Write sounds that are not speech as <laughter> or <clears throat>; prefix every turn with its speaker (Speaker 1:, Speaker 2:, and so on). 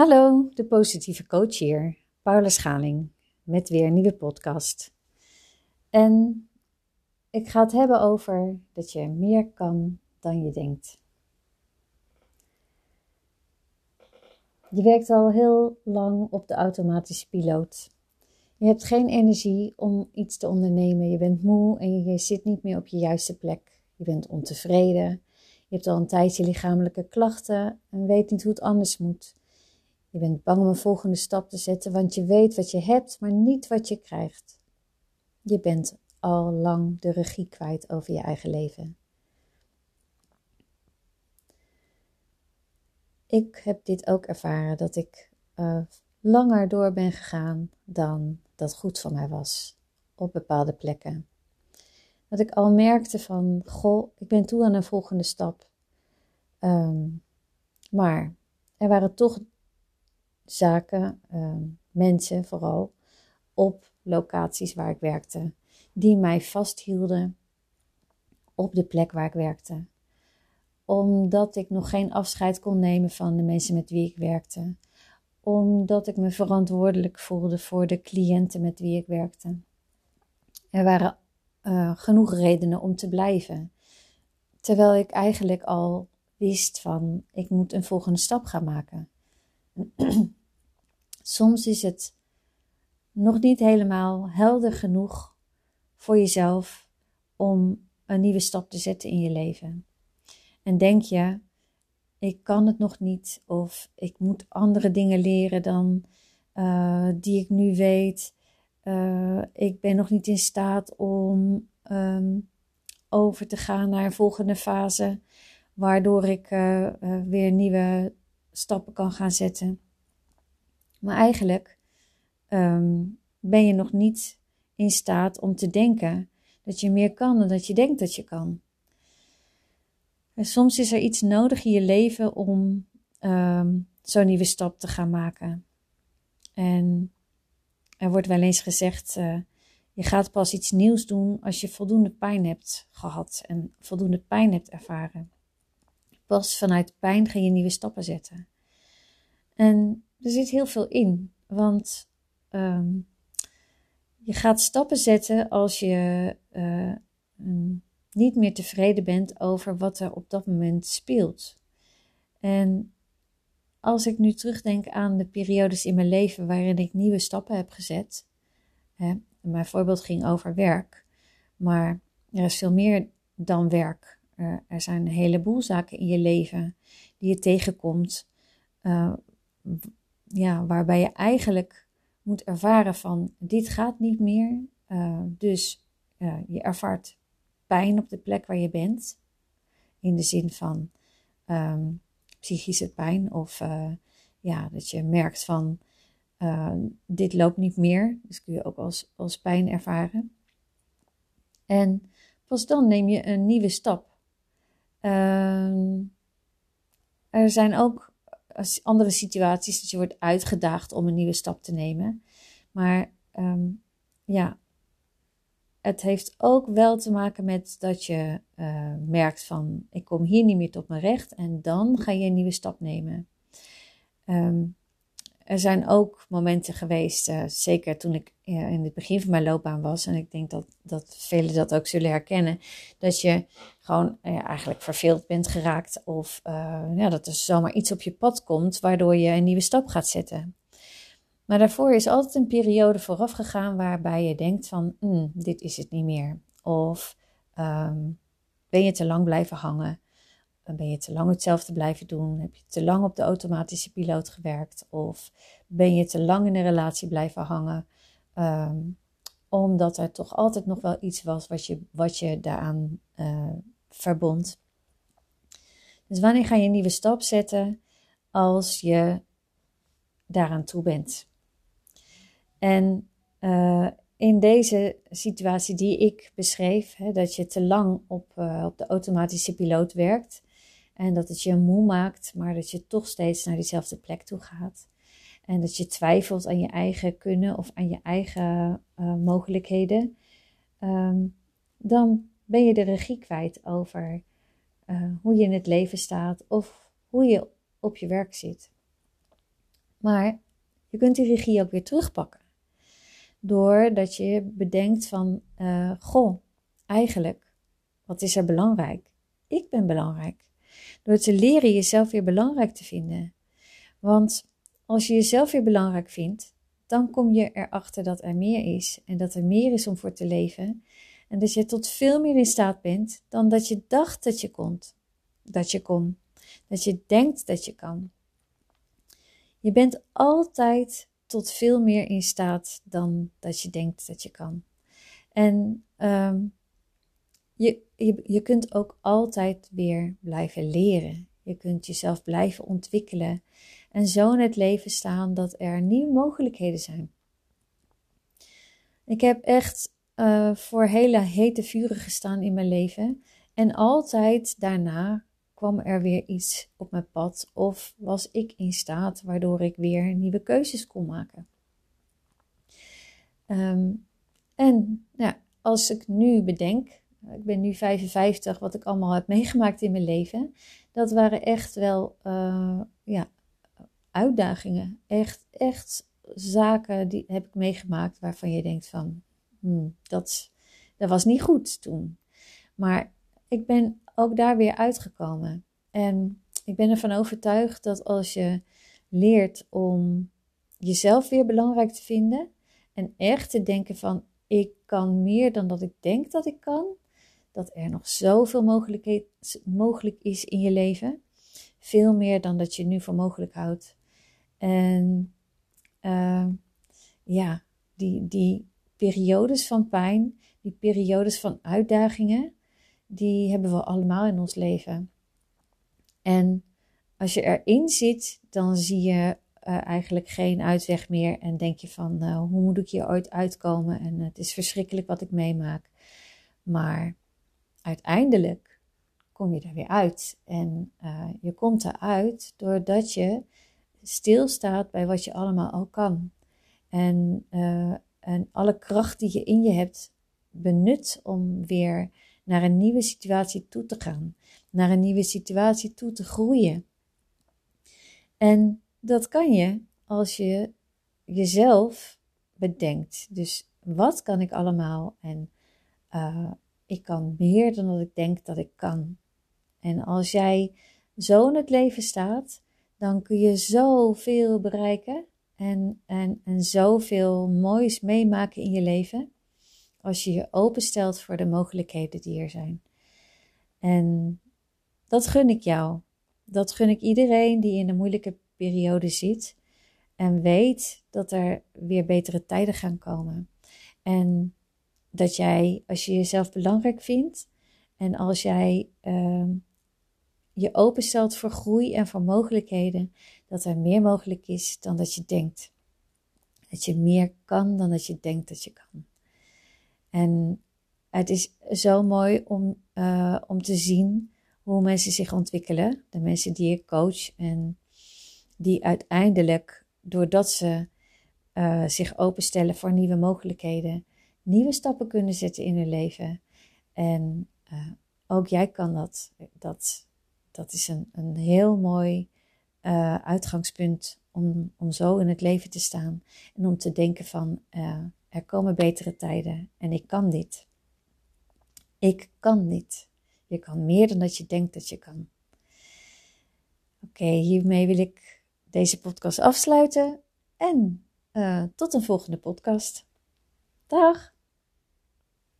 Speaker 1: Hallo, de positieve coach hier, Paula Schaling, met weer een nieuwe podcast. En ik ga het hebben over dat je meer kan dan je denkt. Je werkt al heel lang op de automatische piloot. Je hebt geen energie om iets te ondernemen. Je bent moe en je zit niet meer op je juiste plek. Je bent ontevreden. Je hebt al een tijdje lichamelijke klachten en weet niet hoe het anders moet. Je bent bang om een volgende stap te zetten, want je weet wat je hebt, maar niet wat je krijgt. Je bent al lang de regie kwijt over je eigen leven. Ik heb dit ook ervaren dat ik uh, langer door ben gegaan dan dat goed voor mij was op bepaalde plekken. Dat ik al merkte van, goh, ik ben toe aan een volgende stap. Um, maar er waren toch zaken, ehm, mensen vooral, op locaties waar ik werkte, die mij vasthielden op de plek waar ik werkte. Omdat ik nog geen afscheid kon nemen van de mensen met wie ik werkte. Omdat ik me verantwoordelijk voelde voor de cliënten met wie ik werkte. Er waren uh, genoeg redenen om te blijven. Terwijl ik eigenlijk al wist van ik moet een volgende stap gaan maken. <clears throat> Soms is het nog niet helemaal helder genoeg voor jezelf om een nieuwe stap te zetten in je leven. En denk je, ik kan het nog niet, of ik moet andere dingen leren dan uh, die ik nu weet. Uh, ik ben nog niet in staat om um, over te gaan naar een volgende fase, waardoor ik uh, weer nieuwe stappen kan gaan zetten. Maar eigenlijk um, ben je nog niet in staat om te denken dat je meer kan dan dat je denkt dat je kan. En soms is er iets nodig in je leven om um, zo'n nieuwe stap te gaan maken. En er wordt wel eens gezegd: uh, je gaat pas iets nieuws doen als je voldoende pijn hebt gehad en voldoende pijn hebt ervaren. Pas vanuit pijn ga je nieuwe stappen zetten. En er zit heel veel in. Want um, je gaat stappen zetten als je uh, niet meer tevreden bent over wat er op dat moment speelt. En als ik nu terugdenk aan de periodes in mijn leven waarin ik nieuwe stappen heb gezet. Hè, mijn voorbeeld ging over werk. Maar er is veel meer dan werk. Er, zijn een heleboel zaken in je leven die je tegenkomt. Uh, ja, waarbij je eigenlijk moet ervaren van dit gaat niet meer. Uh, dus uh, je ervaart pijn op de plek waar je bent. In de zin van um, psychische pijn of uh, ja, dat je merkt van dit loopt niet meer. Dus kun je ook als, als pijn ervaren. En pas dan neem je een nieuwe stap. Ehm, er zijn ook andere situaties dat je wordt uitgedaagd om een nieuwe stap te nemen. Maar um, ja, het heeft ook wel te maken met dat je uh, merkt van ik kom hier niet meer tot mijn recht en dan ga je een nieuwe stap nemen. Um, er zijn ook momenten geweest, uh, zeker toen ik uh, in het begin van mijn loopbaan was, en ik denk dat, dat velen dat ook zullen herkennen, dat je gewoon uh, eigenlijk verveeld bent geraakt of ja, dat er zomaar iets op je pad komt waardoor je een nieuwe stap gaat zetten. Maar daarvoor is altijd een periode vooraf gegaan waarbij je denkt van, mm, dit is het niet meer. Of um, ben je te lang blijven hangen? Ben je te lang hetzelfde blijven doen? Heb je te lang op de automatische piloot gewerkt? Of ben je te lang in een relatie blijven hangen? Um, omdat er toch altijd nog wel iets was wat je, wat je daaraan uh, verbond. Dus wanneer ga je een nieuwe stap zetten? Als je daaraan toe bent. En uh, in deze situatie die ik beschreef, hè, dat je te lang op, uh, op de automatische piloot werkt, en dat het je moe maakt, maar dat je toch steeds naar diezelfde plek toe gaat. En dat je twijfelt aan je eigen kunnen of aan je eigen uh, mogelijkheden. Um, dan ben je de regie kwijt over uh, hoe je in het leven staat of hoe je op je werk zit. Maar je kunt die regie ook weer terugpakken. Doordat je bedenkt van, uh, goh, eigenlijk, wat is er belangrijk? Ik ben belangrijk. Door te leren jezelf weer belangrijk te vinden. Want als je jezelf weer belangrijk vindt, dan kom je erachter dat er meer is en dat er meer is om voor te leven. En dat je tot veel meer in staat bent dan dat je dacht dat je kon. Dat je kon. Dat je denkt dat je kan. Je bent altijd tot veel meer in staat dan dat je denkt dat je kan. En um, je, je, je kunt ook altijd weer blijven leren. Je kunt jezelf blijven ontwikkelen en zo in het leven staan dat er nieuwe mogelijkheden zijn. Ik heb echt uh, voor hele hete vuren gestaan in mijn leven en altijd daarna kwam er weer iets op mijn pad of was ik in staat waardoor ik weer nieuwe keuzes kon maken. Um, en nou, als ik nu bedenk, ik ben nu 55, wat ik allemaal heb meegemaakt in mijn leven, dat waren echt wel uh, ja, uitdagingen. Echt, echt zaken die heb ik meegemaakt waarvan je denkt van, hmm, dat, dat was niet goed toen. Maar ik ben ook daar weer uitgekomen. En ik ben ervan overtuigd dat als je leert om jezelf weer belangrijk te vinden en echt te denken van ik kan meer dan dat ik denk dat ik kan, dat er nog zoveel mogelijk is in je leven. Veel meer dan dat je nu voor mogelijk houdt. En uh, ja, die, die periodes van pijn, die periodes van uitdagingen, die hebben we allemaal in ons leven. En als je erin zit, dan zie je uh, eigenlijk geen uitweg meer en denk je van, nou, hoe moet ik hier ooit uitkomen? En het is verschrikkelijk wat ik meemaak. Maar uiteindelijk kom je er weer uit. En uh, je komt eruit doordat je stilstaat bij wat je allemaal al kan. En, uh, en alle kracht die je in je hebt benut om weer naar een nieuwe situatie toe te gaan. Naar een nieuwe situatie toe te groeien. En dat kan je als je jezelf bedenkt. Dus wat kan ik allemaal? En uh, ik kan meer dan dat ik denk dat ik kan. En als jij zo in het leven staat, dan kun je zoveel bereiken en, en, en zoveel moois meemaken in je leven. Als je je openstelt voor de mogelijkheden die er zijn. En dat gun ik jou. Dat gun ik iedereen die in een moeilijke periode zit. En weet dat er weer betere tijden gaan komen. En dat jij, als je jezelf belangrijk vindt en als jij uh, je openstelt voor groei en voor mogelijkheden, dat er meer mogelijk is dan dat je denkt. Dat je meer kan dan dat je denkt dat je kan. En het is zo mooi om, uh, om te zien hoe mensen zich ontwikkelen. De mensen die ik coach en die uiteindelijk, doordat ze uh, zich openstellen voor nieuwe mogelijkheden, nieuwe stappen kunnen zetten in hun leven. En uh, ook jij kan dat. Dat, dat is een, een heel mooi uh, uitgangspunt om, om zo in het leven te staan. En om te denken van uh, er komen betere tijden en ik kan dit. Ik kan dit. Je kan meer dan dat je denkt dat je kan. Oké, hiermee wil ik deze podcast afsluiten. En tot een volgende podcast. Dag!